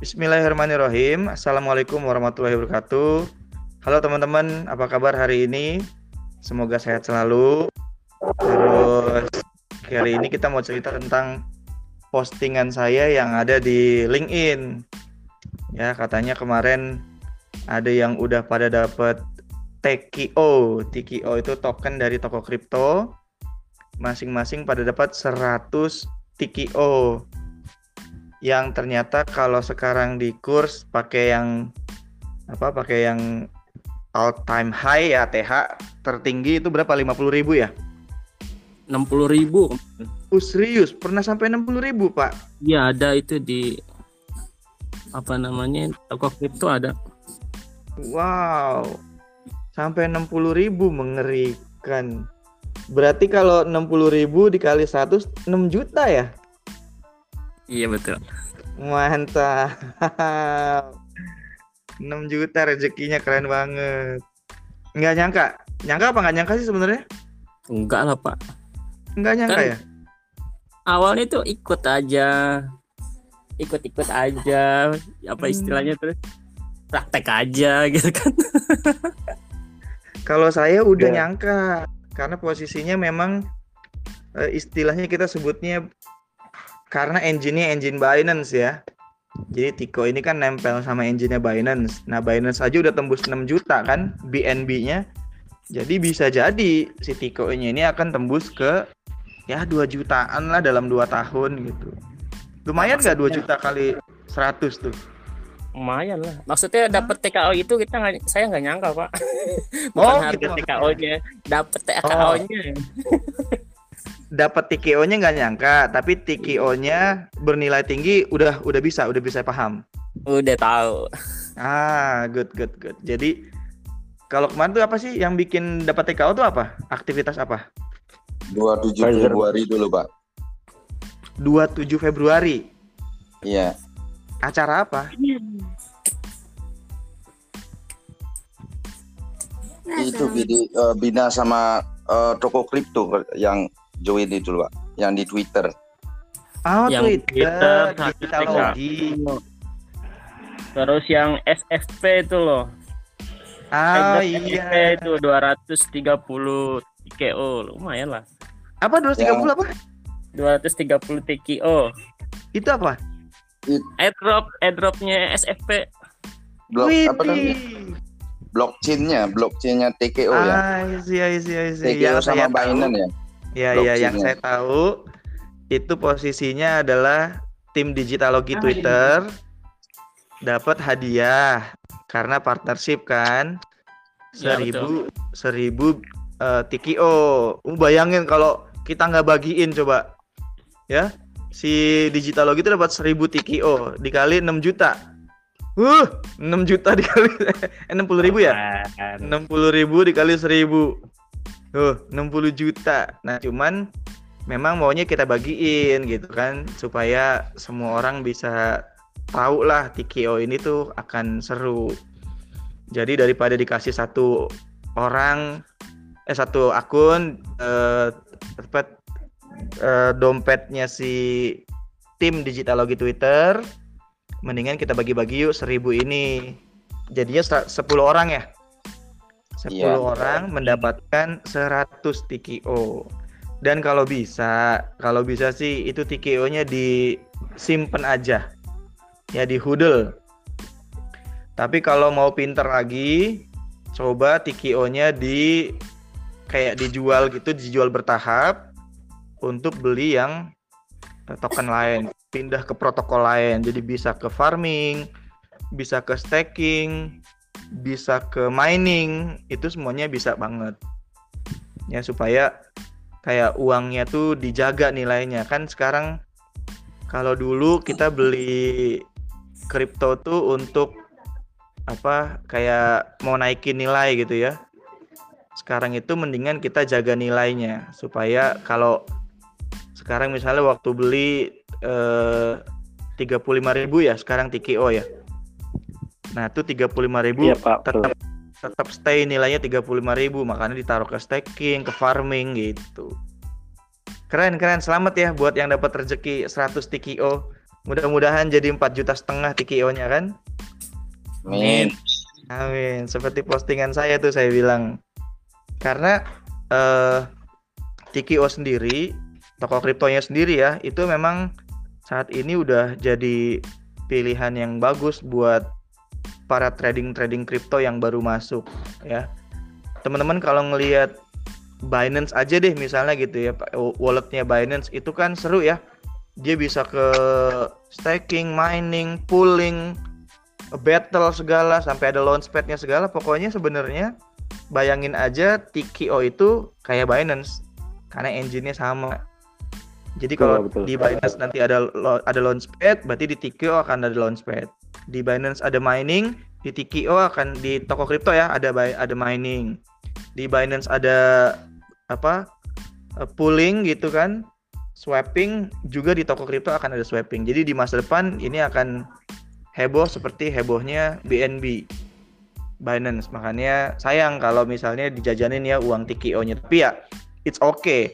Bismillahirrahmanirrahim. Assalamualaikum warahmatullahi wabarakatuh. Halo teman-teman, apa kabar hari ini? Semoga sehat selalu. Terus hari ini kita mau cerita tentang postingan saya yang ada di LinkedIn. Ya, katanya kemarin ada yang udah pada dapat TKO. TKO itu token dari toko kripto. Masing-masing pada dapat 100 TKO yang ternyata kalau sekarang di kurs pakai yang apa pakai yang all time high ya TH tertinggi itu berapa? 50 ribu ya? 60 ribu. Uh, serius? Pernah sampai 60 ribu pak? Iya ada itu di apa namanya toko kripto ada. Wow. Sampai 60 ribu mengerikan. Berarti kalau 60 ribu dikali 100 6 juta ya Iya betul. Mantap. 6 juta rezekinya keren banget. Nggak nyangka. Nyangka apa nggak nyangka sih sebenarnya? Enggak lah pak. Nggak nyangka Kan- ya? Awalnya tuh ikut aja, ikut-ikut aja. Apa Hmm. istilahnya terus praktek aja gitu kan? Kalau saya udah Ya. nyangka. Karena posisinya memang eh, istilahnya kita sebutnya karena engine-nya engine Binance ya. Jadi Tiko ini kan nempel sama engine-nya Binance. Nah, Binance aja udah tembus 6 juta kan BNB-nya. Jadi bisa jadi si Tiko ini akan tembus ke ya 2 jutaan lah dalam 2 tahun gitu. Lumayan nggak 2 juta kali 100 tuh? Lumayan lah. Maksudnya dapat TKO itu kita nggak, saya nggak nyangka pak. Bukan Oh, harga gitu. TKO-nya, dapat TKO-nya. Dapat TKO-nya nggak nyangka, tapi TKO-nya bernilai tinggi udah udah bisa, udah bisa paham. Udah tahu. Ah, good, good, good. Jadi kalau kemarin tuh apa sih yang bikin dapat TKO tuh apa? Aktivitas apa? 27 Pfizer. Februari dulu, Pak. 27 Februari. Iya. Acara apa? Itu eh, Bina sama eh, toko kripto yang join itu, Pak. Yang di Twitter. Oh, Yang Twitter, Twitter, Digitalogi. Terus yang SFP itu loh. Ah, SFP iya. itu 230 TKO, lumayan lah. Apa 230 apa? 230 TKO. Itu apa? Airdrop, airdropnya SFP. Blok apa namanya? Blockchain-nya, blockchain-nya TKO ya. Ah, I see, I see, I see. TKO Yang saya sama tahu- Binance ya. Ya, ya, yang blockchain-nya. saya tahu itu posisinya adalah tim Digitalogi Twitter dapat hadiah karena partnership kan Ya, seribu seribu eh, TKO. Uh, bayangin kalau kita nggak bagiin coba ya si Digitalogi itu dapat seribu TKO dikali 6 juta. Uh, 6 juta dikali eh, 60 ribu ya? Kan. 60 ribu dikali 1000 Tuh 60 juta. Nah cuman Memang maunya kita bagiin gitu kan Supaya semua orang bisa Tahu lah TKO ini tuh akan seru. Jadi daripada dikasih satu orang Eh satu akun eh, apa, eh, Dompetnya si Tim Digitalogi Twitter Mendingan kita bagi-bagi yuk 1000 ini. Jadinya ser- 10 orang ya 10 Iya. orang mendapatkan 100 TKO. Dan kalau bisa, kalau bisa sih itu TKO-nya disimpan aja. Ya di hodl. Tapi kalau mau pinter lagi, coba TKO-nya di kayak dijual gitu, dijual bertahap untuk beli yang token lain, pindah ke protokol lain. Jadi bisa ke farming, bisa ke staking, bisa ke mining itu semuanya bisa banget. Ya supaya kayak uangnya tuh dijaga nilainya. Kan sekarang kalau dulu kita beli kripto tuh untuk apa kayak mau naikin nilai gitu ya. Sekarang itu mendingan kita jaga nilainya supaya kalau sekarang misalnya waktu beli eh, 35.000 ya sekarang TKO ya Nah, itu 35.000 Iya Pak. betul. tetap tetap stay nilainya 35.000 makanya ditaruh ke staking, ke farming gitu. Keren keren, selamat ya buat yang dapat rezeki 100 TKO. Mudah-mudahan jadi 4 juta setengah TKO-nya kan. Amin. Amin. Seperti postingan saya tuh saya bilang. Karena eh TKO sendiri, toko kriptonya sendiri ya, itu memang saat ini udah jadi pilihan yang bagus buat para trading-trading kripto yang baru masuk ya. Teman-teman kalau ngelihat Binance aja deh misalnya gitu ya, walletnya Binance itu kan seru ya. Dia bisa ke staking, mining, pooling, battle segala sampai ada launchpadnya segala. Pokoknya sebenarnya bayangin aja TKO itu kayak Binance karena engine-nya sama. Jadi kalau Betul, betul. di Binance nanti ada ada launchpad, berarti di TKO akan ada launchpad. Di Binance ada mining, di TKO akan di toko kripto ya ada ada mining. Di Binance ada apa? eh, pooling gitu kan. Swapping juga di toko kripto akan ada swapping. Jadi di masa depan ini akan heboh seperti hebohnya BNB. Binance. Makanya sayang kalau misalnya dijajanin ya uang TKO-nya. Tapi ya it's okay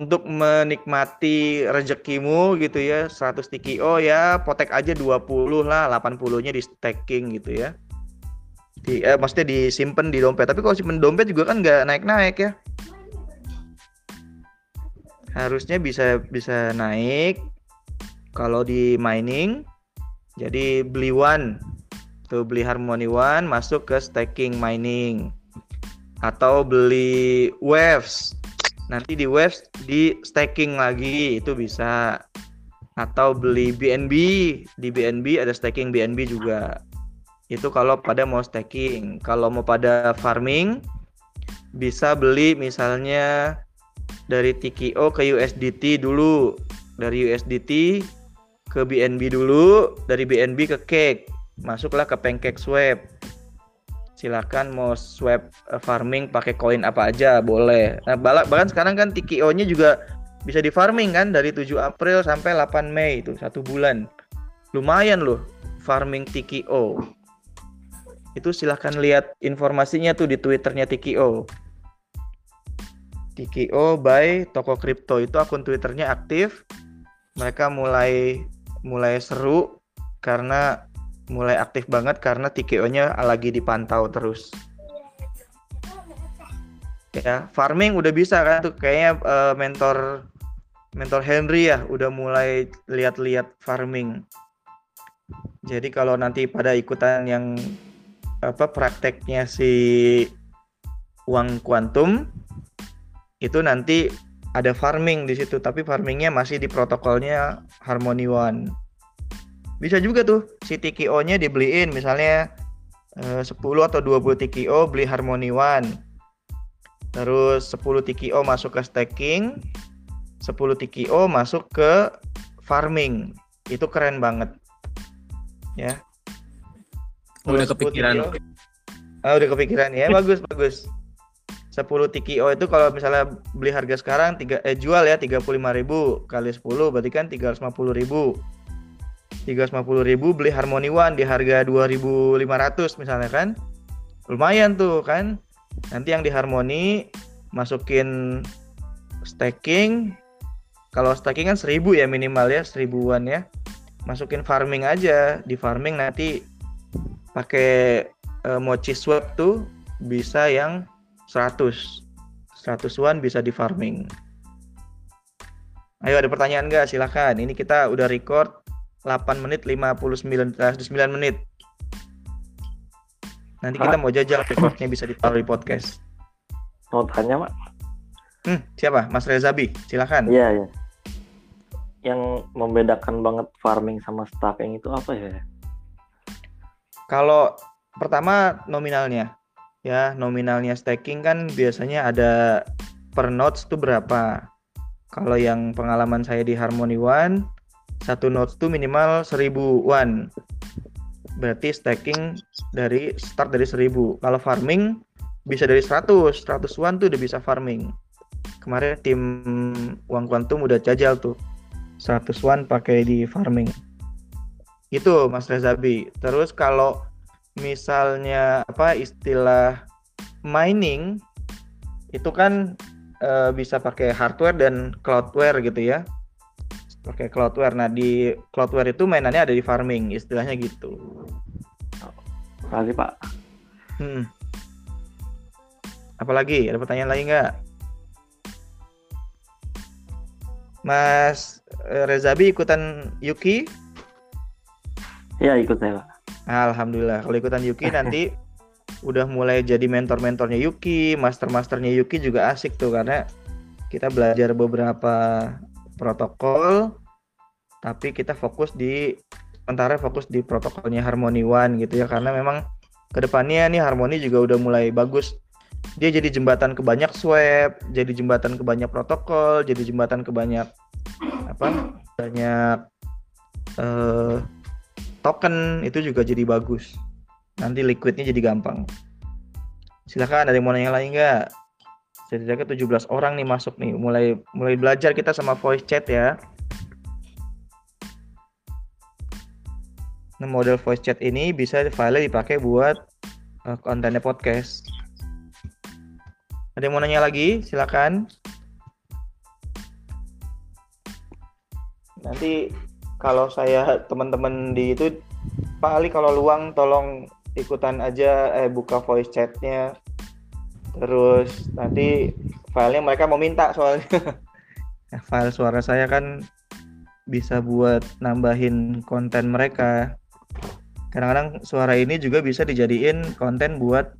untuk menikmati rezekimu gitu ya 100 TKO ya potek aja 20 lah 80-nya di staking gitu ya. Di eh, maksudnya disimpan di dompet. Tapi kalau simpen dompet juga kan nggak naik-naik ya. Harusnya bisa bisa naik kalau di mining. Jadi beli one. Tuh beli Harmony One masuk ke staking mining. Atau beli waves nanti di waves di staking lagi itu bisa. Atau beli BNB di BNB ada staking BNB juga. Itu kalau pada mau staking kalau mau pada farming bisa beli misalnya dari TKO ke USDT dulu. Dari USDT ke BNB dulu. Dari BNB ke Cake. Masuklah ke Pancake Swap silakan mau swap eh, farming pakai koin apa aja boleh. Nah, bahkan sekarang kan TKO-nya juga bisa di farming kan dari 7 April sampai 8 Mei itu satu bulan. Lumayan loh farming TKO. Itu silahkan lihat informasinya tuh di Twitternya TKO. TKO by toko kripto itu akun Twitternya aktif. Mereka mulai mulai seru karena mulai aktif banget karena TKO-nya lagi dipantau terus. Ya, farming udah bisa kan tuh kayaknya eh, mentor mentor Henry ya udah mulai lihat-lihat farming. Jadi kalau nanti pada ikutan yang apa prakteknya si uang kuantum itu nanti ada farming di situ tapi farmingnya masih di protokolnya Harmony One bisa juga tuh si TKO-nya dibeliin misalnya eh, 10 atau 20 TKO beli Harmony One. Terus 10 TKO masuk ke staking 10 TKO masuk ke farming. Itu keren banget. Ya. Udah Kalau 10 kepikiran. TKO ah, udah kepikiran. Ya bagus bagus. 10 TKO itu kalau misalnya beli harga sekarang tiga eh jual ya 35.000 kali 10 berarti kan 350.000 350.000 beli Harmony One di harga 2.500 misalnya kan. Lumayan tuh kan. Nanti yang di Harmony masukin staking. Kalau staking kan 1000 ya minimal ya, seribuan ya. Masukin farming aja. Di farming nanti pakai eh, mochi swap tuh bisa yang 100. 100 one bisa di farming. Ayo ada pertanyaan nggak? Silahkan. Ini kita udah record 8 menit 59 eh, 9 menit. Nanti kita mau jajal recordnya bisa ditaruh di podcast. Mau tanya, Mak? Hmm, siapa? Mas Rezabi, silahkan. Iya, iya. Yang membedakan banget farming sama staking itu apa ya? Kalau pertama nominalnya, ya nominalnya staking kan biasanya ada per notes tuh berapa. Kalau yang pengalaman saya di Harmony One, satu notes tuh minimal 1000 one. Berarti staking dari start dari 1000. Kalau farming bisa dari 100, 100 one tuh udah bisa farming. Kemarin tim Uang Quantum udah jajal tuh 100 one pakai di farming. Itu Mas Rezabi. Terus kalau misalnya apa istilah mining itu kan eh, bisa pakai hardware dan cloudware gitu ya. Pakai cloudware. Nah di cloudware itu mainannya ada di farming, istilahnya gitu. Makasih Pak. Hmm. Apalagi ada pertanyaan lain nggak? Mas eh, Rezabi ikutan Yuki? Iya ikut saya Pak. Alhamdulillah. Kalau ikutan Yuki nanti udah mulai jadi mentor-mentornya Yuki, master-masternya Yuki juga asik tuh karena kita belajar beberapa protokol tapi kita fokus di sementara fokus di protokolnya Harmony One gitu ya karena memang ke depannya nih Harmony juga udah mulai bagus. Dia jadi jembatan ke banyak swab jadi jembatan ke banyak protokol jadi jembatan ke banyak apa banyak eh, token itu juga jadi bagus. Nanti liquidnya jadi gampang. Silakan ada yang mau nanya lain nggak setidaknya 17 orang nih masuk nih mulai mulai belajar kita sama voice chat ya Nah, model voice chat ini bisa file dipakai buat uh, kontennya podcast. Ada yang mau nanya lagi? Silakan. Nanti kalau saya teman-teman di itu Pak Ali kalau luang tolong ikutan aja eh buka voice chatnya terus nanti filenya mereka mau minta soalnya. File suara saya kan bisa buat nambahin konten mereka. Kadang-kadang suara ini juga bisa dijadiin konten buat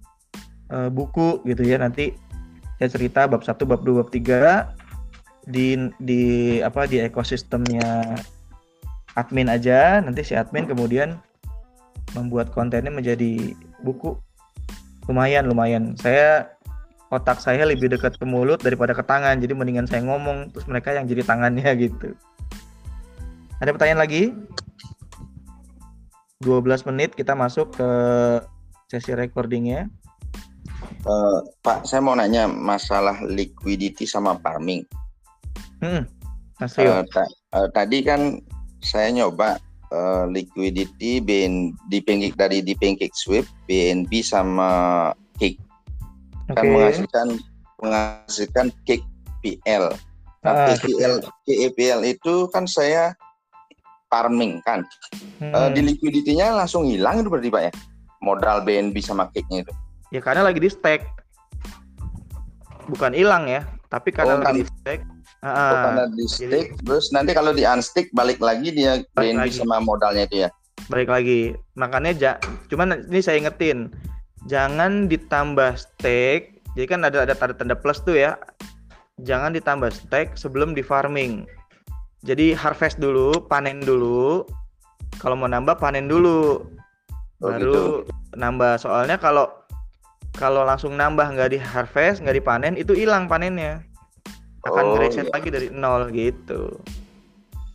uh, buku gitu ya. Nanti saya cerita bab 1, bab 2, bab 3 di di apa di ekosistemnya admin aja. Nanti si admin kemudian membuat kontennya menjadi buku. Lumayan lumayan. Saya otak saya lebih dekat ke mulut daripada ke tangan. Jadi mendingan saya ngomong terus mereka yang jadi tangannya gitu. Ada pertanyaan lagi? 12 menit kita masuk ke sesi recordingnya. Uh, Pak, saya mau nanya masalah liquidity sama farming. Hmm, Mas uh, ta uh, tadi kan saya nyoba uh, liquidity BN, di pancake dari di pancake sweep, BNB sama cake okay. kan menghasilkan menghasilkan cake PL. Nah, ah, PL, KEPL itu kan saya farming kan. Hmm. Uh, di liquidity-nya langsung hilang itu berarti Pak ya? Modal BNB sama cake-nya itu. Ya karena lagi di stake. Bukan hilang ya, tapi karena oh, lagi di stake. Oh, karena di stake, jadi, terus nanti kalau di unstick balik lagi dia balik BNB lagi. sama modalnya itu ya. Balik lagi. Makanya ja, cuman ini saya ingetin, jangan ditambah stake. Jadi kan ada ada tanda tanda plus tuh ya. Jangan ditambah stake sebelum di farming jadi harvest dulu, panen dulu. Kalau mau nambah panen dulu. Oh, baru gitu. nambah. Soalnya kalau kalau langsung nambah nggak di harvest, nggak dipanen, itu hilang panennya. Akan oh, reset iya. lagi dari nol gitu.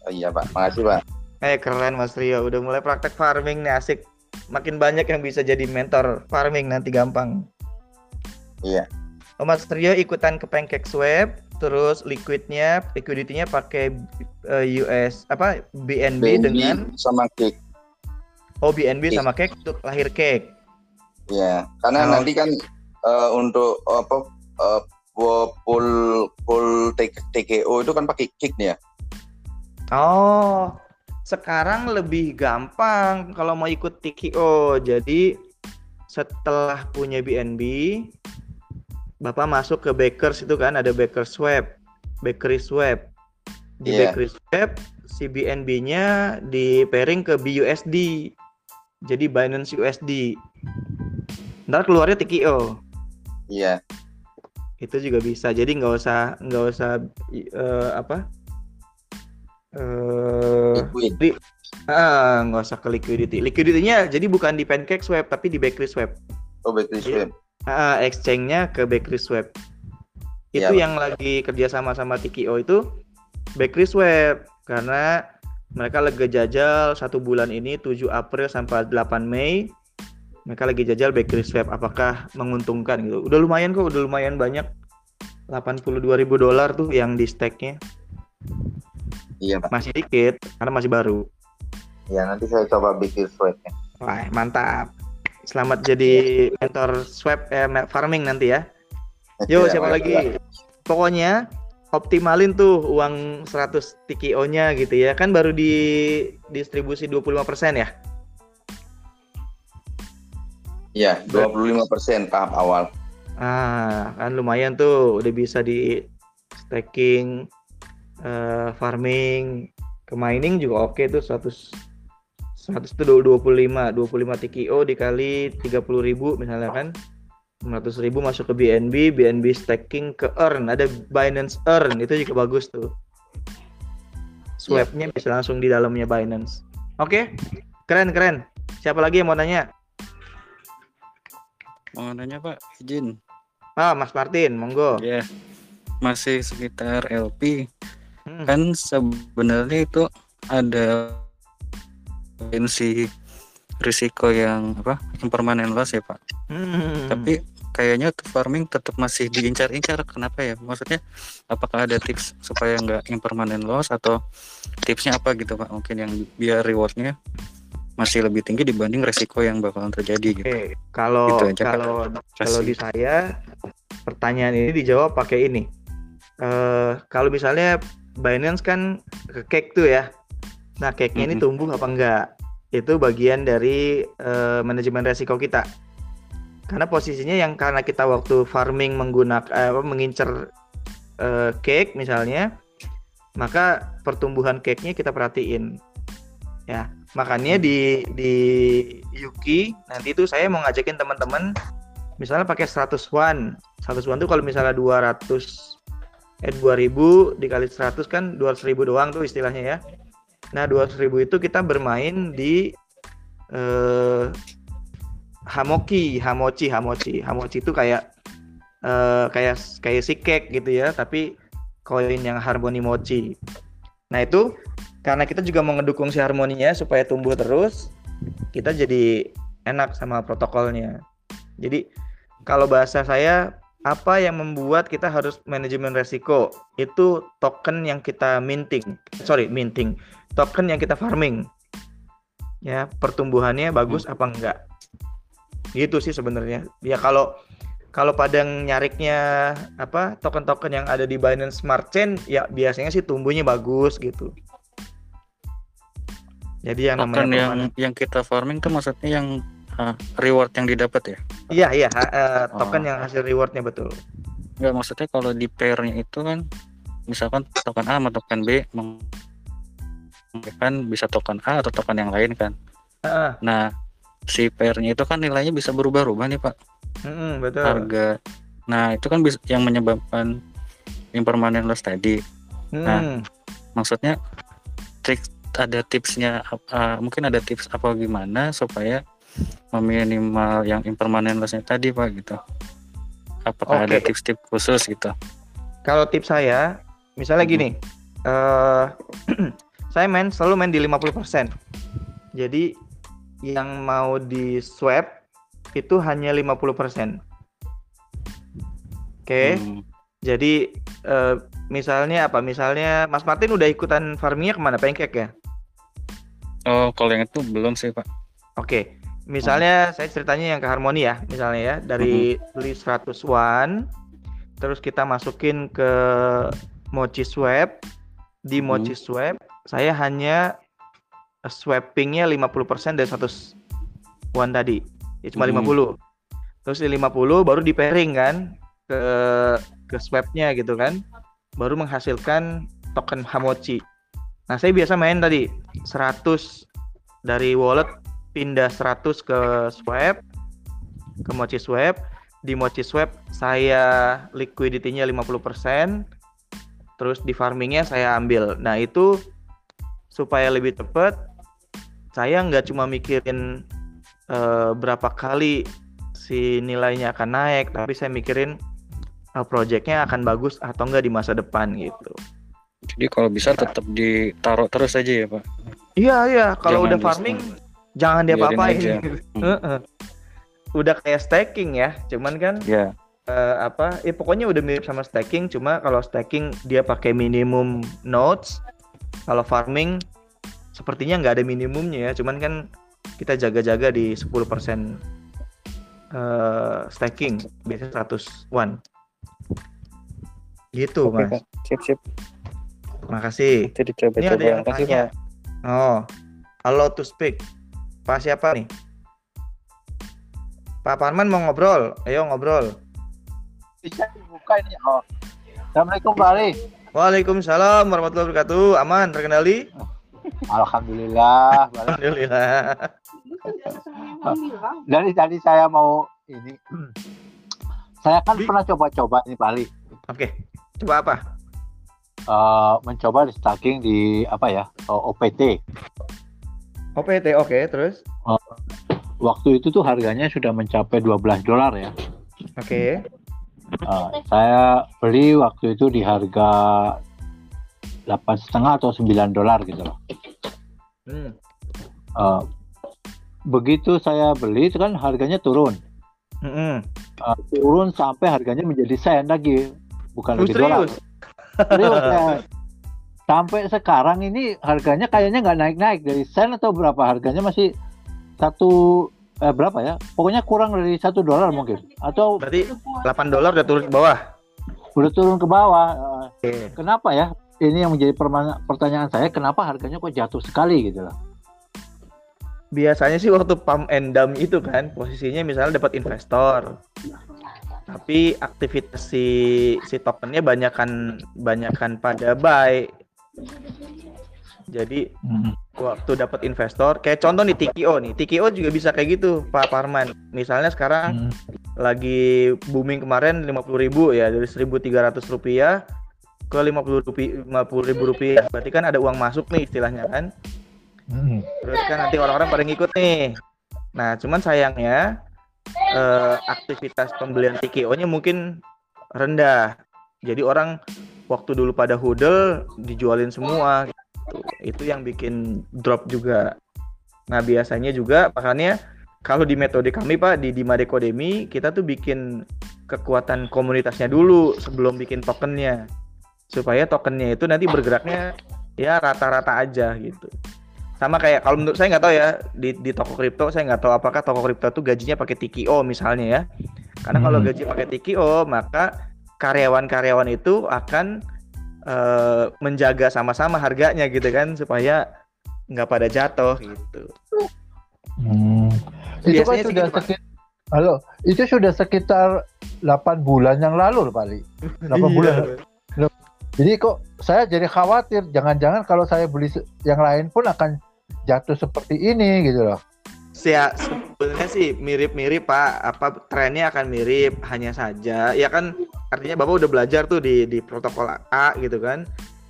Oh iya Pak, makasih Pak. Eh keren Mas Rio, udah mulai praktek farming nih asik. Makin banyak yang bisa jadi mentor farming nanti gampang. Iya. Mas Rio ikutan ke Pancake Swap, terus liquidnya liquidity-nya pakai uh, eh, US apa BNB, BNB dengan sama cake. Oh BNB cake. sama cake untuk lahir cake. Ya, karena oh. nanti kan uh, untuk apa uh, full full TKO itu kan pakai cake nih ya. Oh, sekarang lebih gampang kalau mau ikut TKO. Jadi setelah punya BNB, Bapak masuk ke Bakers itu kan ada Bakers Web, Bakery Web. Di yeah. Bakery Web si BNB-nya di pairing ke BUSD. Jadi Binance USD. Ntar keluarnya TKO. Iya. Yeah. Itu juga bisa. Jadi nggak usah nggak usah uh, apa? Uh, di, ah, nggak usah ke liquidity. Liquidity-nya jadi bukan di Pancake Swap tapi di Bakery Swap. Oh, Bakery Swap. Uh, exchange-nya ke Bakery Swap. Itu ya, yang lagi kerja sama sama TKO itu Bakery Swap. Karena mereka lagi jajal satu bulan ini 7 April sampai 8 Mei mereka lagi jajal bakery swap. Apakah menguntungkan gitu? Udah lumayan kok udah lumayan banyak. 82 ribu dolar tuh yang di stacknya iya pak masih dikit karena masih baru ya nanti saya coba bakery swapnya wah mantap Selamat jadi mentor swap eh, farming nanti ya. Yo, siapa lagi? Pokoknya optimalin tuh uang 100 TKO-nya gitu ya. Kan baru di distribusi 25% ya. Iya, 25% tahap awal. Ah, kan lumayan tuh udah bisa di staking eh, farming ke mining juga oke tuh 100 100 tuh 25 25 TKO dikali 30.000 misalnya kan 500 ribu masuk ke BNB, BNB staking ke earn, ada Binance earn itu juga bagus tuh. Swapnya bisa langsung di dalamnya Binance. Oke, keren keren. Siapa lagi yang mau nanya? Mau nanya Pak, izin. Ah, Mas Martin, monggo. Ya. Masih sekitar LP. Hmm. Kan sebenarnya itu ada potensi risiko yang apa? Impermanent loss ya, Pak. Hmm. Tapi kayaknya farming tetap masih diincar-incar. Kenapa ya? Maksudnya apakah ada tips supaya nggak impermanent loss atau tipsnya apa gitu, Pak? Mungkin yang biar rewardnya masih lebih tinggi dibanding resiko yang bakalan terjadi gitu. Oke, kalau Gitu aja, kalau kalau di saya pertanyaan ini dijawab pakai ini. Eh kalau misalnya Binance kan ke cake tuh ya. Nah, cake-nya ini Mhm. tumbuh apa enggak? Itu bagian dari eh, manajemen resiko kita. Karena posisinya yang karena kita waktu farming menggunakan eh, apa, mengincar eh, cake misalnya, maka pertumbuhan cake-nya kita perhatiin. Ya, makanya di di Yuki nanti itu saya mau ngajakin teman-teman misalnya pakai 100 won. 100 won tuh kalau misalnya 200 eh 2000 dikali 100 kan 200 ribu doang tuh istilahnya ya. Nah 200 ribu itu kita bermain di eh, Hamoki, Hamochi, Hamochi. Hamochi itu kayak eh, kayak kayak si cake gitu ya, tapi koin yang Harmony Mochi. Nah itu karena kita juga mau ngedukung si harmoninya supaya tumbuh terus, kita jadi enak sama protokolnya. Jadi kalau bahasa saya apa yang membuat kita harus manajemen resiko itu token yang kita minting, sorry minting, token yang kita farming. Ya pertumbuhannya bagus apa enggak? Gitu sih sebenarnya. Ya kalau kalau padang nyariknya apa token-token yang ada di Binance Smart Chain ya biasanya sih tumbuhnya bagus gitu. Jadi yang Token namanya yang yang kita farming tuh maksudnya yang uh, reward yang didapat ya? Iya iya eh, token Oh. yang hasil rewardnya betul. Enggak maksudnya kalau di pairnya itu kan misalkan token A sama token B kan bisa token A atau token yang lain kan. Heeh, Nah, si pairnya itu kan nilainya bisa berubah-ubah nih, Pak. mm-mm, betul. Harga. Nah, itu kan bisa yang menyebabkan impermanent loss tadi. Hmm. Maksudnya trik ada tipsnya uh, mungkin ada tips apa gimana supaya meminimal yang impermanent loss-nya tadi, Pak gitu. Apakah ada Oke. tips-tips khusus gitu? Kalau tips saya, misalnya Mhm. gini, eh saya main selalu main di 50%. Jadi yang mau di swap itu hanya 50%. Oke. Hmm. Jadi eh, misalnya apa? Misalnya Mas Martin udah ikutan farmingnya ke mana? Pancake ya? Oh, kalau yang itu belum sih, Pak. Oke. Misalnya saya ceritanya yang ke Harmoni ya, misalnya ya, dari beli 100 won, terus kita masukin ke Mochi Swap. Di Hmm. Mochi Swap, saya hanya eh, swappingnya 50% dari 100 won tadi. Ya cuma Hmm. 50. Terus di 50 baru di pairing kan ke ke swapnya gitu kan. Baru menghasilkan token Hamochi. Nah, saya biasa main tadi 100 dari wallet pindah 100 ke swap ke Mochi Swap. Di Mochi Swap saya liquidity-nya 50%. Terus di farmingnya saya ambil. Nah, itu supaya lebih cepat saya nggak cuma mikirin eh, berapa kali si nilainya akan naik, tapi saya mikirin eh, projectnya akan bagus atau enggak di masa depan gitu. Jadi kalau bisa tetap ditaruh terus aja ya, Pak. Iya iya, kalau Jangan udah farming jangan dia apa-apain. aja. Hmm. Heeh. Udah kayak staking ya, cuman kan Ya. eh, apa? Ya pokoknya udah mirip sama staking, cuma kalau staking dia pakai minimum nodes, kalau farming sepertinya nggak ada minimumnya ya, cuman kan kita jaga-jaga di 10% eh staking, biasanya 100 won. Gitu, Oke, Mas. Sip, sip. Makasih. Nanti dicoba Ini ada yang Makasih, tanya. Pak. Oh, halo to speak. Pak siapa nih? Pak Parman mau ngobrol? Ayo ngobrol. bisa dibuka ini oh Assalamualaikum Pak Ali Waalaikumsalam warahmatullahi wabarakatuh. Aman, terkendali? Alhamdulillah. Alhamdulillah. dari tadi saya mau ini saya kan pernah coba-coba nih Pak Ali Oke, coba apa? Eh, mencoba di stalking di apa ya OPT OPT, oke, terus? waktu itu tuh harganya sudah mencapai 12 dolar ya Oke. Eh, saya beli waktu itu di harga delapan setengah atau 9 dolar gitu loh Hmm. Eh, begitu saya beli itu kan harganya turun Mm-mm. Eh, turun sampai harganya menjadi sen lagi bukan Lu lagi dolar serius? Serius, ya. Sampai sekarang ini harganya kayaknya nggak naik-naik dari sen atau berapa harganya masih satu eh, berapa ya? Pokoknya kurang dari satu dolar mungkin atau Berarti 8 dolar udah turun ke bawah. udah turun ke bawah. Eh, Oke. kenapa ya? Ini yang menjadi pertanyaan saya, kenapa harganya kok jatuh sekali gitu loh? Biasanya sih waktu pump and dump itu kan posisinya misalnya dapat investor. Tapi aktivitas si si tokennya banyakan banyakan pada buy. Jadi waktu dapat investor kayak contoh nih TKO nih. TKO juga bisa kayak gitu Pak Parman. Misalnya sekarang Hmm. lagi booming kemarin 50.000 ya dari 1.300 rupiah ke 50 rupiah 50 ribu rupiah. Berarti kan ada uang masuk nih istilahnya kan. Hmm. terus kan nanti orang-orang pada ngikut nih. Nah cuman sayangnya eh, aktivitas pembelian TKO nya mungkin rendah. Jadi orang waktu dulu pada hudel dijualin semua gitu. itu yang bikin drop juga nah biasanya juga makanya kalau di metode kami pak di Dima Dekodemi kita tuh bikin kekuatan komunitasnya dulu sebelum bikin tokennya supaya tokennya itu nanti bergeraknya ya rata-rata aja gitu sama kayak kalau menurut saya nggak tahu ya di, di toko kripto saya nggak tahu apakah toko kripto tuh gajinya pakai TKO misalnya ya karena kalau Hmm. gaji pakai TKO maka karyawan-karyawan itu akan eh, menjaga sama-sama harganya gitu kan supaya nggak pada jatuh gitu Hmm. Itu kan Biasanya sudah gitu, sekitar Halo, itu sudah sekitar 8 bulan yang lalu loh, Pak Ali. 8 bulan. Jadi kok saya jadi khawatir jangan-jangan kalau saya beli yang lain pun akan jatuh seperti ini gitu loh. Ya sebenarnya sih mirip-mirip Pak, apa trennya akan mirip hanya saja ya kan artinya Bapak udah belajar tuh di di protokol A gitu kan.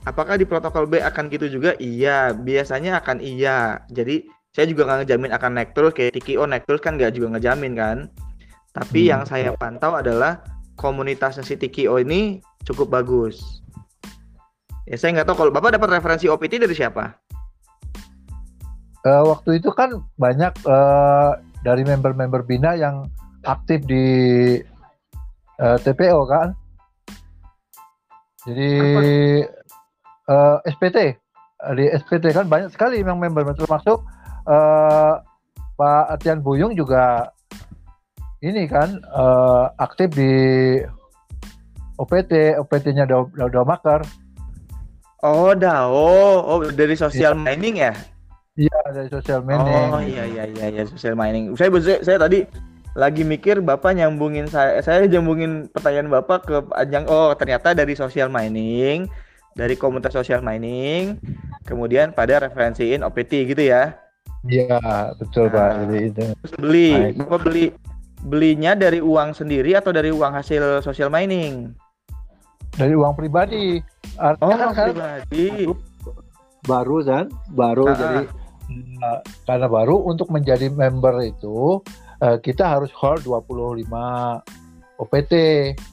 Apakah di protokol B akan gitu juga? Iya, biasanya akan iya. Jadi saya juga nggak ngejamin akan naik terus kayak TKO naik terus kan nggak juga ngejamin kan. Tapi Hmm. yang saya pantau adalah komunitasnya si TKO ini cukup bagus. Ya saya nggak tahu kalau Bapak dapat referensi OPT dari siapa? Eh, waktu itu kan banyak eh, dari member-member Bina yang aktif di eh, TPO kan. Jadi eh, SPT di SPT kan banyak sekali yang member termasuk eh, Pak Atian Buyung juga ini kan eh, aktif di OPT, OPT-nya Do Makar. Oh, DAO. Oh, dari social mining ya? Iya dari sosial media. Oh iya iya iya iya social mining. Saya saya, saya tadi lagi mikir Bapak nyambungin saya saya nyambungin pertanyaan Bapak ke ajang oh ternyata dari social mining, dari komunitas social mining, kemudian pada referensiin OPT gitu ya. Iya betul Pak. Nah. Jadi itu. Terus beli, Baik. Bapak beli belinya dari uang sendiri atau dari uang hasil social mining? dari uang pribadi. Oh, Artinya kan saya pribadi. baru kan, baru Ah, jadi eh, karena baru untuk menjadi member itu eh, kita harus hold 25 OPT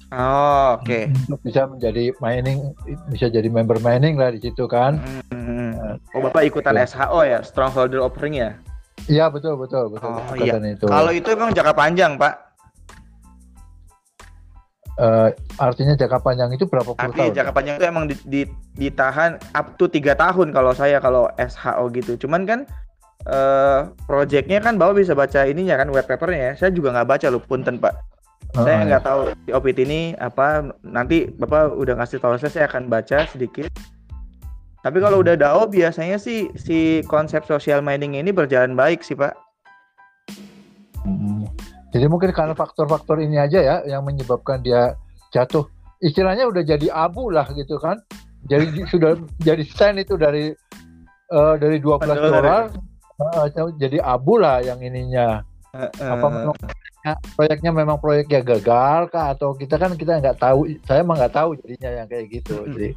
Oh, oke. untuk bisa menjadi mining bisa jadi member mining lah di situ kan. Hmm. Oh, Bapak ikutan Ya. SHO ya, Strongholder Offering ya? Iya betul betul betul. Oh, Kaitan itu. Kalau itu emang jangka panjang, Pak. Eh, artinya jangka panjang itu berapa puluh Tapi tahun? jangka panjang itu emang di, di- ditahan up to tiga tahun kalau saya kalau SHO gitu. Cuman kan eh projectnya kan Bapak bisa baca ininya kan white papernya ya. Saya juga nggak baca loh punten Pak. Saya Heeh. nggak tahu di OPT ini apa nanti Bapak udah ngasih tahu saya, saya akan baca sedikit. Tapi kalau udah DAO biasanya sih si konsep social mining ini berjalan baik sih Pak. Hmm. Jadi mungkin karena faktor-faktor ini aja ya yang menyebabkan dia jatuh. Istilahnya udah jadi abu lah gitu kan. Jadi di- sudah jadi stand itu dari eh, dari 12 Dolar. Eh, jadi abu lah yang ininya. Apa memang proyeknya, proyeknya memang proyeknya gagal kah atau kita kan kita nggak tahu. Saya emang nggak tahu jadinya yang kayak gitu. Jadi.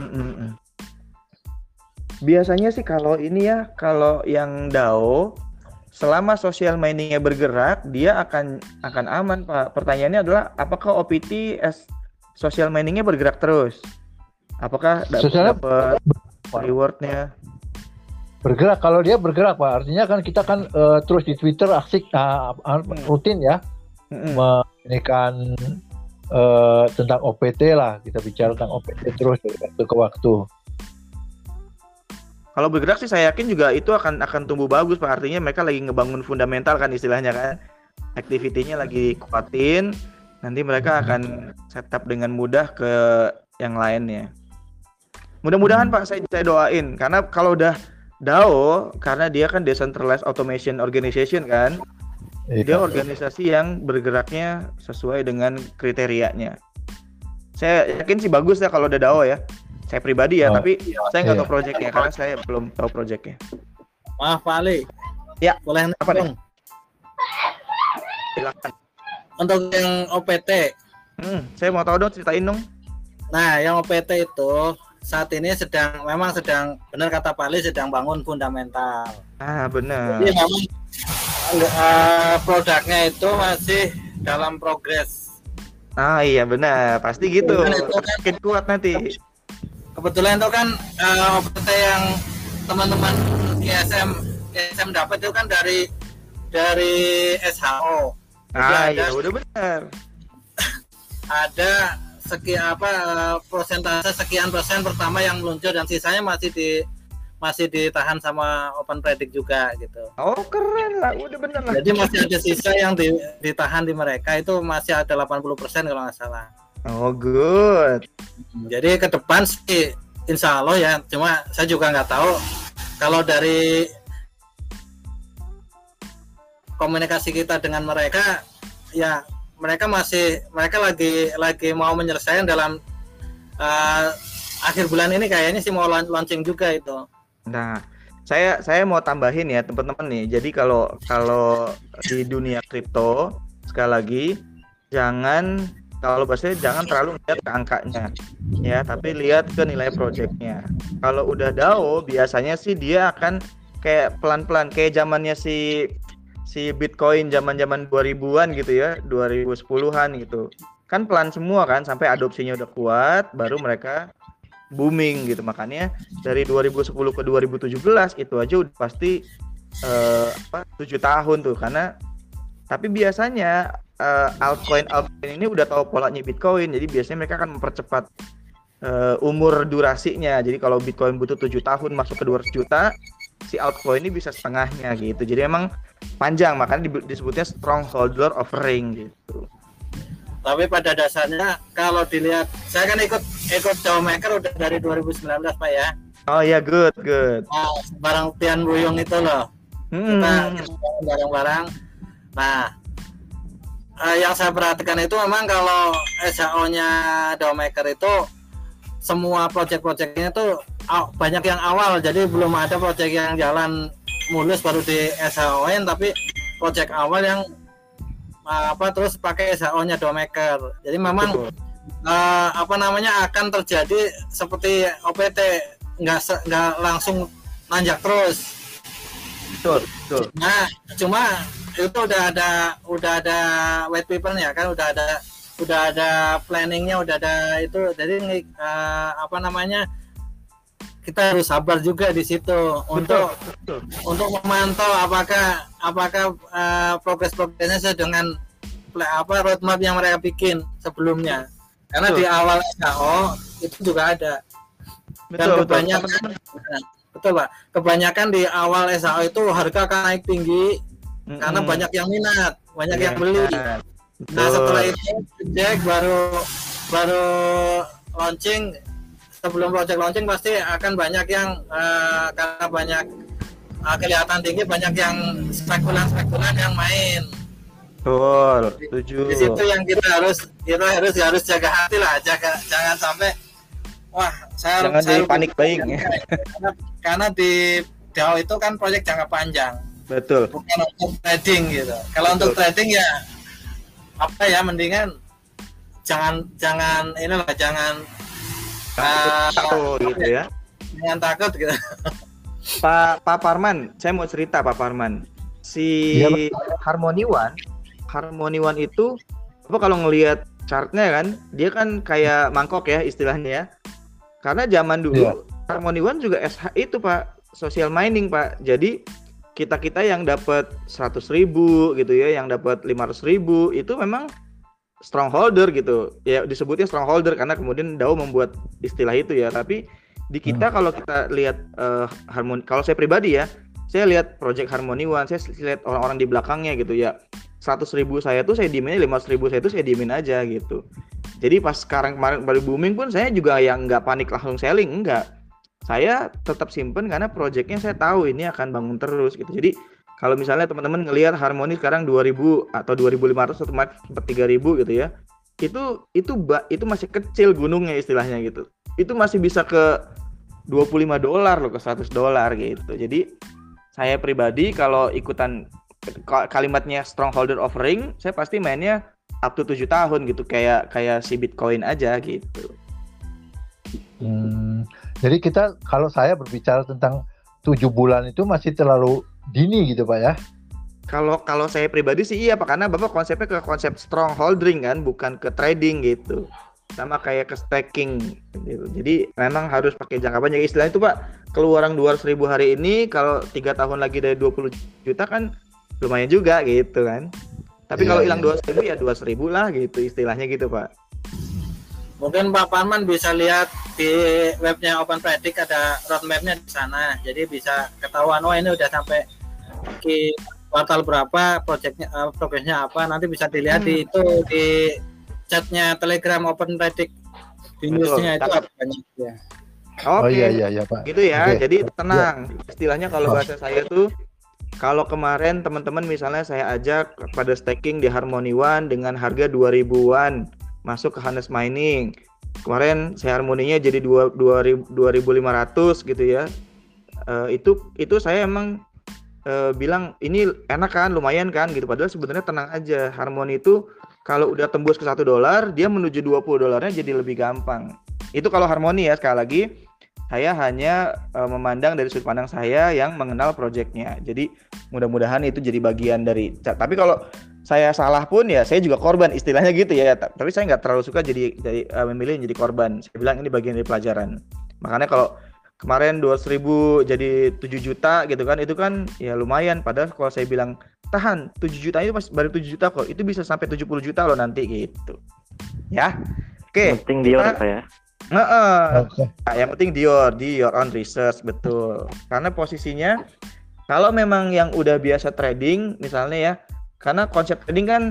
Biasanya sih kalau ini ya, kalau yang DAO selama social miningnya bergerak, dia akan akan aman, Pak. Pertanyaannya adalah apakah OPT as social miningnya bergerak terus? Apakah dapat rewardnya? Bergerak kalau dia bergerak pak artinya kan kita kan eh, terus di Twitter asik ah, ah, rutin ya Mm-mm. meninikan eh, tentang OPT lah kita bicara tentang OPT terus dari waktu ke waktu Kalau bergerak sih saya yakin juga itu akan akan tumbuh bagus, Pak. Artinya mereka lagi ngebangun fundamental kan istilahnya kan. Aktivitinya lagi kuatin, nanti mereka akan setup dengan mudah ke yang lainnya. Mudah-mudahan Pak saya saya doain karena kalau udah DAO karena dia kan decentralized automation organization kan, dia Iya. organisasi yang bergeraknya sesuai dengan kriterianya. Saya yakin sih bagus ya kalau udah DAO ya. Saya pribadi ya, Oh, tapi saya nggak iya. tahu proyeknya karena saya belum tahu proyeknya. Maaf Pak Ali. Ya, Boleh apa nih? dong Silakan. untuk yang OPT. Hmm, saya mau tahu dong ceritain dong. Nah, yang OPT itu saat ini sedang memang sedang benar kata Pak Ali sedang bangun fundamental. Ah benar. Jadi memang eh, produknya itu masih dalam progres. Ah iya benar, pasti gitu. Kan itu kan- Makin kuat nanti. Kebetulan itu kan eh, OPT yang teman-teman ISM ISM dapat itu kan dari dari SHO. Jadi Ah ada iya udah benar. ada sekian apa persentase sekian persen pertama yang meluncur dan sisanya masih di masih ditahan sama Open Predict juga gitu. Oh keren lah, udah benar lah. Jadi masih ada sisa yang di- ditahan di mereka itu masih ada 80% kalau nggak salah. Oh good. Jadi ke depan sih insya Allah ya, cuma saya juga nggak tahu kalau dari komunikasi kita dengan mereka ya mereka masih mereka lagi lagi mau menyelesaikan dalam eh, akhir bulan ini kayaknya sih mau laun- launching juga itu. Nah, saya saya mau tambahin ya teman-teman nih. Jadi kalau kalau di dunia kripto sekali lagi jangan kalau bahasanya jangan terlalu lihat ke angkanya ya, tapi lihat ke nilai projectnya. Kalau udah DAO biasanya sih dia akan kayak pelan-pelan kayak zamannya si si Bitcoin zaman-zaman 2000-an gitu ya, 2010-an gitu. Kan pelan semua kan sampai adopsinya udah kuat baru mereka booming gitu. Makanya dari 2010 ke 2017 itu aja udah pasti eh, apa tujuh tahun tuh. Karena tapi biasanya eh, altcoin altcoin ini udah tahu polanya Bitcoin. Jadi biasanya mereka akan mempercepat eh, umur durasinya. Jadi kalau Bitcoin butuh tujuh tahun masuk ke 200 juta si altcoin ini bisa setengahnya gitu. Jadi emang panjang makanya di- disebutnya strongholder offering gitu Tapi pada dasarnya kalau dilihat saya kan ikut ikut Jawmaker udah dari 2019 Pak ya. oh ya good good Nah, barang Tian Buyung itu loh. Hmm. kita barang-barang. Nah, eh, yang saya perhatikan itu memang kalau SHO-nya Dawmaker itu semua project-projectnya itu banyak yang awal, jadi belum ada project yang jalan mulus baru di SHO-in, tapi project awal yang eh, apa terus pakai SHO-nya Dawmaker. Jadi memang Betul. eh, apa namanya akan terjadi seperti OPT nggak nggak langsung nanjak terus. betul betul Nah, cuma itu udah ada udah ada white papernya kan udah ada udah ada planningnya udah ada itu jadi eh, apa namanya kita harus sabar juga di situ untuk betul. untuk memantau apakah apakah eh, progres progresnya sesuai dengan apa roadmap yang mereka bikin sebelumnya karena Betul. di awal SHO itu juga ada betul betul kebanyakan betul pak kebanyakan di awal SHO itu harga akan naik tinggi karena Mm-mm. banyak yang minat banyak Iya, yang beli benar. Nah Betul. setelah itu cek baru baru launching sebelum project launching pasti akan banyak yang eh, karena banyak eh, kelihatan tinggi banyak yang spekulan-spekulan yang main. Betul, setuju. Di situ yang kita harus kita harus harus jaga hati lah, jaga jangan sampai wah saya Jangan saya panik buying ya. karena, karena di DAO itu kan proyek jangka panjang, Betul. bukan untuk trading gitu. Kalau untuk Betul. trading ya apa ya mendingan jangan jangan inilah jangan ah, Tahu gitu ya. jangan takut gitu. Pak Pak Parman, saya mau cerita Pak Parman. Si Iya, Harmony One, Harmony One itu apa kalau ngelihat chartnya kan, dia kan kayak mangkok ya istilahnya ya. Karena zaman dulu Iya. Harmony One juga SH itu Pak, social mining Pak. Jadi kita kita yang dapat 100.000 ribu gitu ya, yang dapat 500.000 ribu itu memang strongholder gitu. Ya disebutnya strongholder karena kemudian DAO membuat istilah itu ya. Tapi di kita kalau kita lihat eh, harmoni, kalau saya pribadi ya, saya lihat project Harmony One, saya lihat orang-orang di belakangnya gitu ya. 100.000 ribu saya tuh saya diemin, 500.000 ribu saya tuh saya diemin aja gitu. Jadi pas sekarang kemarin baru booming pun saya juga yang nggak panik langsung selling, enggak. Saya tetap simpen karena projectnya saya tahu ini akan bangun terus gitu. Jadi kalau misalnya teman-teman ngelihat Harmony sekarang 2000 atau 2500 atau sampai 3000 gitu ya. Itu itu itu masih kecil gunungnya istilahnya gitu. Itu masih bisa ke 25 dolar loh ke 100 dolar gitu. Jadi saya pribadi kalau ikutan ka- kalimatnya strongholder offering, saya pasti mainnya up to 7 tahun gitu kayak kayak si Bitcoin aja gitu. Hmm, jadi kita kalau saya berbicara tentang tujuh bulan itu masih terlalu dini gitu pak ya. Kalau kalau saya pribadi sih iya Pak karena Bapak konsepnya ke konsep strongholding kan bukan ke trading gitu. Sama kayak ke staking gitu. Jadi memang harus pakai jangka panjang istilah itu Pak. Keluaran 200 ribu hari ini kalau tiga tahun lagi dari 20 juta kan lumayan juga gitu kan. Tapi Iya, kalau iya. hilang 200 ribu ya 200 ribu lah gitu istilahnya gitu Pak. Mungkin Pak Parman bisa lihat di webnya Open Predict ada roadmapnya di sana. Jadi bisa ketahuan oh ini udah sampai di kuartal berapa proyeknya eh, progresnya apa nanti bisa dilihat di itu di chatnya Telegram Open Predict di Betul, newsnya itu cakep. ada banyak ya. Oh Oke. iya iya iya pak. Gitu ya. Oke. Jadi tenang. Istilahnya kalau Oh. bahasa saya tuh kalau kemarin teman-teman misalnya saya ajak pada staking di Harmony One dengan harga 2000-an masuk ke Harness Mining. Kemarin saya harmoninya jadi 2 2000 2500 gitu ya. Eh, itu itu saya emang eh, bilang ini enak kan, lumayan kan gitu. Padahal sebenarnya tenang aja. Harmony itu kalau udah tembus ke satu dolar, dia menuju 20 dolarnya jadi lebih gampang. Itu kalau harmoni ya sekali lagi saya hanya eh, memandang dari sudut pandang saya yang mengenal proyeknya. Jadi mudah-mudahan itu jadi bagian dari. Tapi kalau saya salah pun ya saya juga korban istilahnya gitu ya. Ta- Tapi saya nggak terlalu suka jadi jadi eh, memilih jadi korban. Saya bilang ini bagian dari pelajaran. Makanya kalau kemarin 200.000 ribu jadi 7 juta gitu kan itu kan ya lumayan padahal kalau saya bilang tahan 7 juta itu masih baru 7 juta kok itu bisa sampai 70 juta loh nanti gitu ya oke Penting Dior kita- saya. Heeh. Oke. Nah, yang penting Dior, di your own research betul. Karena posisinya kalau memang yang udah biasa trading misalnya ya, karena konsep trading kan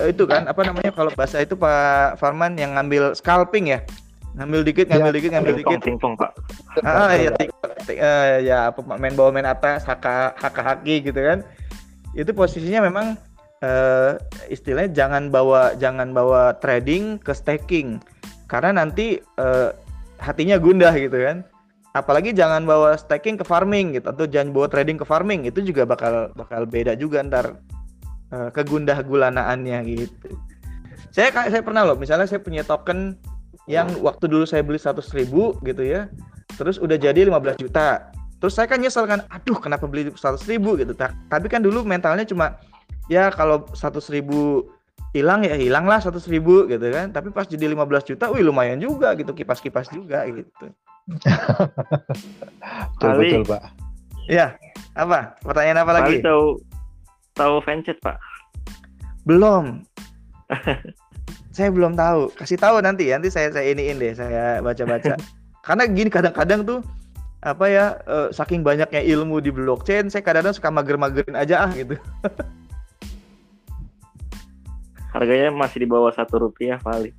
eh, itu kan apa namanya kalau bahasa itu Pak Farman yang ngambil scalping ya. Ngambil dikit, ngambil dikit, ngambil dikit. pingpong Pak. Ah ya, tik- tik- eh, ya apa main bawah main atas, haka haka haki gitu kan. Itu posisinya memang eh, istilahnya jangan bawa jangan bawa trading ke staking karena nanti eh, hatinya gundah gitu kan. Apalagi jangan bawa staking ke farming gitu atau jangan bawa trading ke farming itu juga bakal bakal beda juga ntar eh, kegundah gulanaannya gitu. Saya saya pernah loh, misalnya saya punya token yang waktu dulu saya beli 100.000 ribu gitu ya, terus udah jadi 15 juta. Terus saya kan nyesel kan, aduh kenapa beli 100 ribu gitu. Ta- Tapi kan dulu mentalnya cuma ya kalau 100 ribu hilang ya hilang lah 100 ribu gitu kan. Tapi pas jadi 15 juta, wih lumayan juga gitu, kipas-kipas juga gitu. Betul Ali. betul pak. Ya, apa? Pertanyaan apa Pak lagi? Ali tahu tahu Fancet Pak. Belum. saya belum tahu. Kasih tahu nanti ya. Nanti saya saya iniin deh, saya baca-baca. Karena gini kadang-kadang tuh apa ya eh, saking banyaknya ilmu di blockchain, saya kadang-kadang suka mager-magerin aja ah gitu. Harganya masih di bawah satu rupiah paling.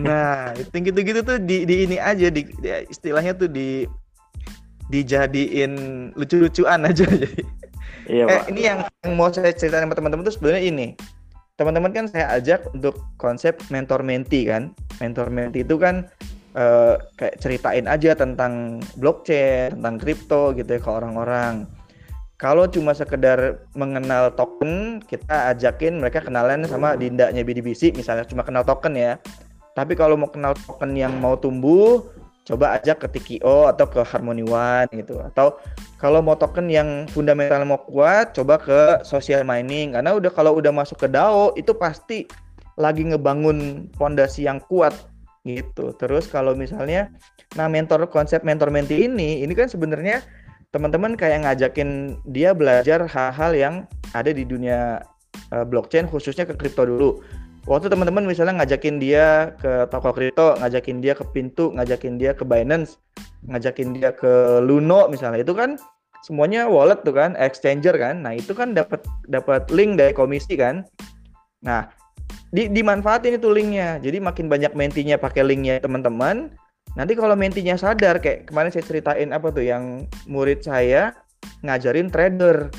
Nah, itu gitu-gitu tuh di, di ini aja di, di istilahnya tuh di dijadiin lucu-lucuan aja jadi. Iya, Eh, Pak. ini yang, yang mau saya ceritain sama teman-teman tuh sebenarnya ini. Teman-teman kan saya ajak untuk konsep mentor menti kan. Mentor menti itu kan eh, kayak ceritain aja tentang blockchain, tentang kripto gitu ya ke orang-orang. Kalau cuma sekedar mengenal token, kita ajakin mereka kenalan sama dindanya BDBC misalnya cuma kenal token ya. Tapi kalau mau kenal token yang mau tumbuh, coba ajak ke TKO atau ke Harmony One gitu. Atau kalau mau token yang fundamental mau kuat, coba ke social mining karena udah kalau udah masuk ke DAO itu pasti lagi ngebangun fondasi yang kuat gitu. Terus kalau misalnya nah mentor konsep mentor menti ini ini kan sebenarnya teman-teman kayak ngajakin dia belajar hal-hal yang ada di dunia eh, blockchain khususnya ke kripto dulu. Waktu teman-teman misalnya ngajakin dia ke toko kripto, ngajakin dia ke Pintu, ngajakin dia ke Binance, ngajakin dia ke Luno misalnya itu kan semuanya wallet tuh kan, exchanger kan. Nah, itu kan dapat dapat link dari komisi kan. Nah, di, dimanfaatin itu linknya. Jadi makin banyak mentinya pakai linknya teman-teman. Nanti kalau mentinya sadar kayak kemarin saya ceritain apa tuh yang murid saya ngajarin trader.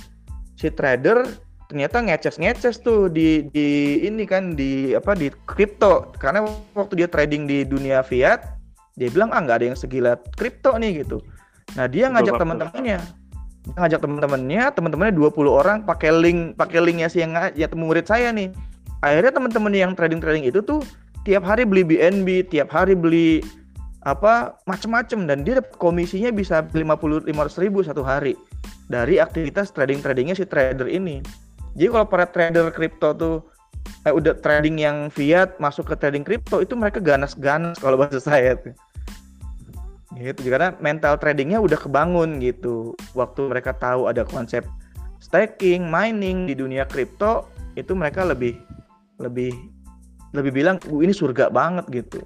Si trader ternyata ngeces-ngeces tuh di di ini kan di apa di kripto karena waktu dia trading di dunia fiat dia bilang ah nggak ada yang segila kripto nih gitu. Nah, dia ngajak teman-temannya Dia ngajak teman-temannya, teman-temannya 20 orang pakai link pakai linknya si yang ya murid saya nih. Akhirnya teman-teman yang trading-trading itu tuh tiap hari beli BNB, tiap hari beli apa macem-macem dan dia komisinya bisa 50 500 ribu satu hari dari aktivitas trading-tradingnya si trader ini. Jadi kalau para trader kripto tuh eh, udah trading yang fiat masuk ke trading kripto itu mereka ganas-ganas kalau bahasa saya tuh. Gitu karena mental tradingnya udah kebangun gitu. Waktu mereka tahu ada konsep staking, mining di dunia kripto itu mereka lebih lebih lebih bilang "Uh, ini surga banget gitu.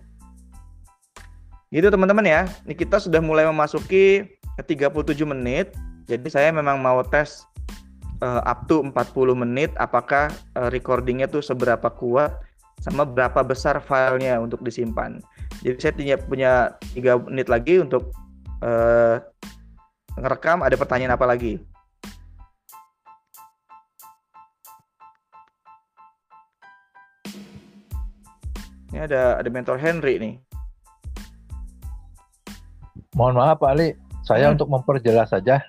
Gitu teman-teman ya. Ini kita sudah mulai memasuki ke 37 menit. Jadi saya memang mau tes eh, up to 40 menit apakah eh, recordingnya tuh seberapa kuat sama berapa besar filenya untuk disimpan. Jadi saya punya punya tiga menit lagi untuk eh, ngerekam. Ada pertanyaan apa lagi? Ini ada ada mentor Henry nih. Mohon maaf Pak Ali, saya Hmm. untuk memperjelas saja.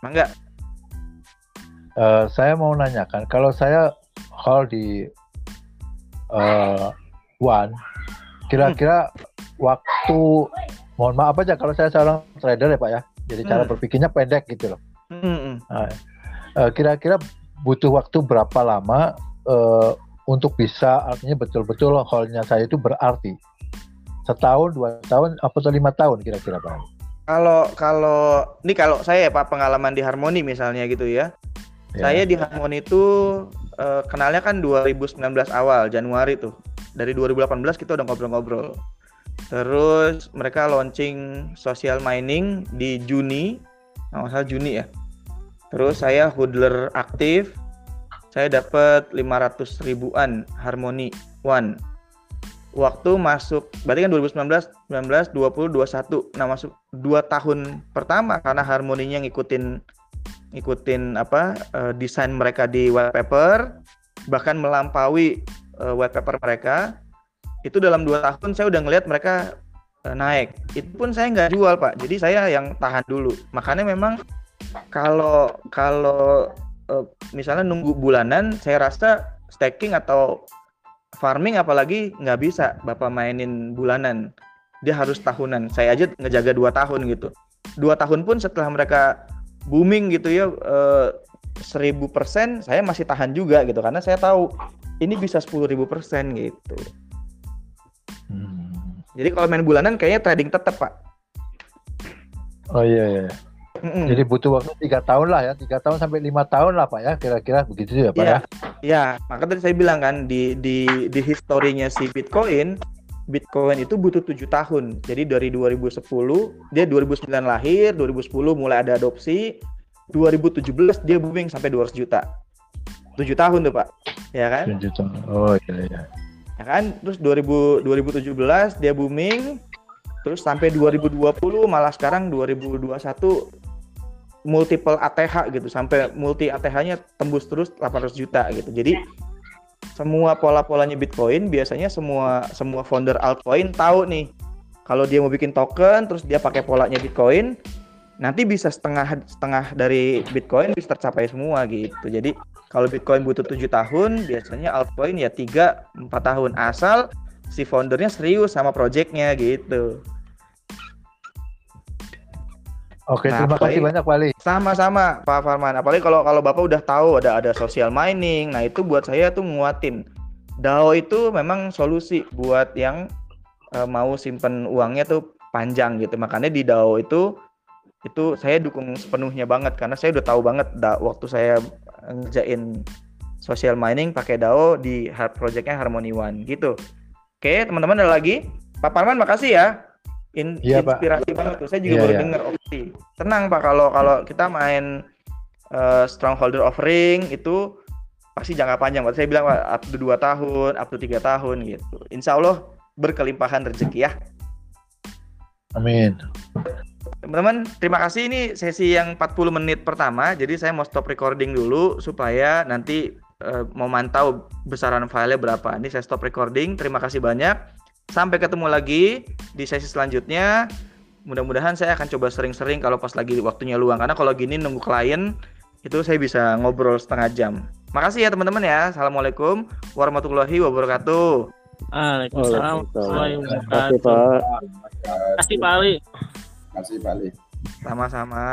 Mangga. Eh, saya mau nanyakan, kalau saya hold di eh, One, kira-kira waktu, mohon maaf aja kalau saya seorang trader ya Pak ya, jadi cara Hmm. berpikirnya pendek gitu loh. Mm-mm. Eh, kira-kira butuh waktu berapa lama eh, untuk bisa artinya betul-betul holdnya saya itu berarti setahun, dua tahun, apa atau lima tahun kira-kira Pak? Kalau kalau ini kalau saya ya Pak pengalaman di Harmoni misalnya gitu ya. Ya. Saya di Harmoni itu eh, kenalnya kan 2019 awal Januari tuh. Dari 2018 kita udah ngobrol-ngobrol. Terus mereka launching social mining di Juni, nggak Juni ya. Terus saya hodler aktif, saya dapat 500 ribuan Harmoni One. Waktu masuk, berarti kan 2019, 19, 20, 21. Nah masuk dua tahun pertama karena harmoninya ngikutin ngikutin apa eh, desain mereka di white paper bahkan melampaui eh, white paper mereka. Itu dalam dua tahun saya udah ngelihat mereka eh, naik. Itu pun saya nggak jual pak. Jadi saya yang tahan dulu. Makanya memang kalau kalau eh, misalnya nunggu bulanan saya rasa staking atau farming apalagi nggak bisa bapak mainin bulanan. Dia harus tahunan. Saya aja ngejaga dua tahun gitu. Dua tahun pun setelah mereka booming gitu ya eh, seribu persen saya masih tahan juga gitu karena saya tahu ini bisa sepuluh ribu persen gitu Hmm. jadi kalau main bulanan kayaknya trading tetap pak Oh iya, iya. Mm-mm. Jadi butuh waktu tiga tahun lah ya, tiga tahun sampai lima tahun lah Pak ya, kira-kira begitu ya Pak Iya, ya. ya maka tadi saya bilang kan di di di historinya si Bitcoin Bitcoin itu butuh tujuh tahun. Jadi dari 2010 dia 2009 lahir, 2010 mulai ada adopsi, 2017 dia booming sampai 200 juta. tujuh tahun tuh pak ya kan Tujuh tahun. Oh iya iya. ya kan terus 2000 2017 dia booming terus sampai 2020 malah sekarang 2021 multiple ATH gitu sampai multi ATH-nya tembus terus 800 juta gitu jadi semua pola-polanya Bitcoin biasanya semua semua founder altcoin tahu nih. Kalau dia mau bikin token terus dia pakai polanya Bitcoin nanti bisa setengah setengah dari Bitcoin bisa tercapai semua gitu. Jadi kalau Bitcoin butuh tujuh tahun biasanya altcoin ya tiga empat tahun. Asal si foundernya serius sama projectnya gitu Oke, Nah, terima kasih banyak Wali. sama-sama Pak Farman. Apalagi kalau kalau Bapak udah tahu ada ada social mining nah itu buat saya tuh nguatin. DAO itu memang solusi buat yang eh, mau simpen uangnya tuh panjang gitu. Makanya di DAO itu itu saya dukung sepenuhnya banget. Karena saya udah tahu banget da, waktu saya ngerjain social mining pakai DAO di projectnya Harmony One gitu. Oke teman-teman ada lagi? Pak Farman makasih ya In- Pak. inspirasi banget tuh saya juga Iya, baru iya. dengar opsi tenang pak kalau kalau kita main eh, strongholder offering itu pasti jangka panjang Pak. saya bilang Pak, up to 2 tahun up to 3 tahun gitu insya Allah berkelimpahan rezeki ya Amin. teman-teman terima kasih ini sesi yang 40 menit pertama jadi saya mau stop recording dulu supaya nanti eh, mau mantau besaran filenya berapa ini saya stop recording terima kasih banyak sampai ketemu lagi di sesi selanjutnya mudah-mudahan saya akan coba sering-sering kalau pas lagi waktunya luang karena kalau gini nunggu klien itu saya bisa ngobrol setengah jam makasih ya teman-teman ya assalamualaikum warahmatullahi wabarakatuh Waalaikumsalam. Waalaikumsalam. warahmatullahi Terima kasih Pak. wabarakatuh. Terima kasih Pak Ali. Terima kasih Pak Ali. sama-sama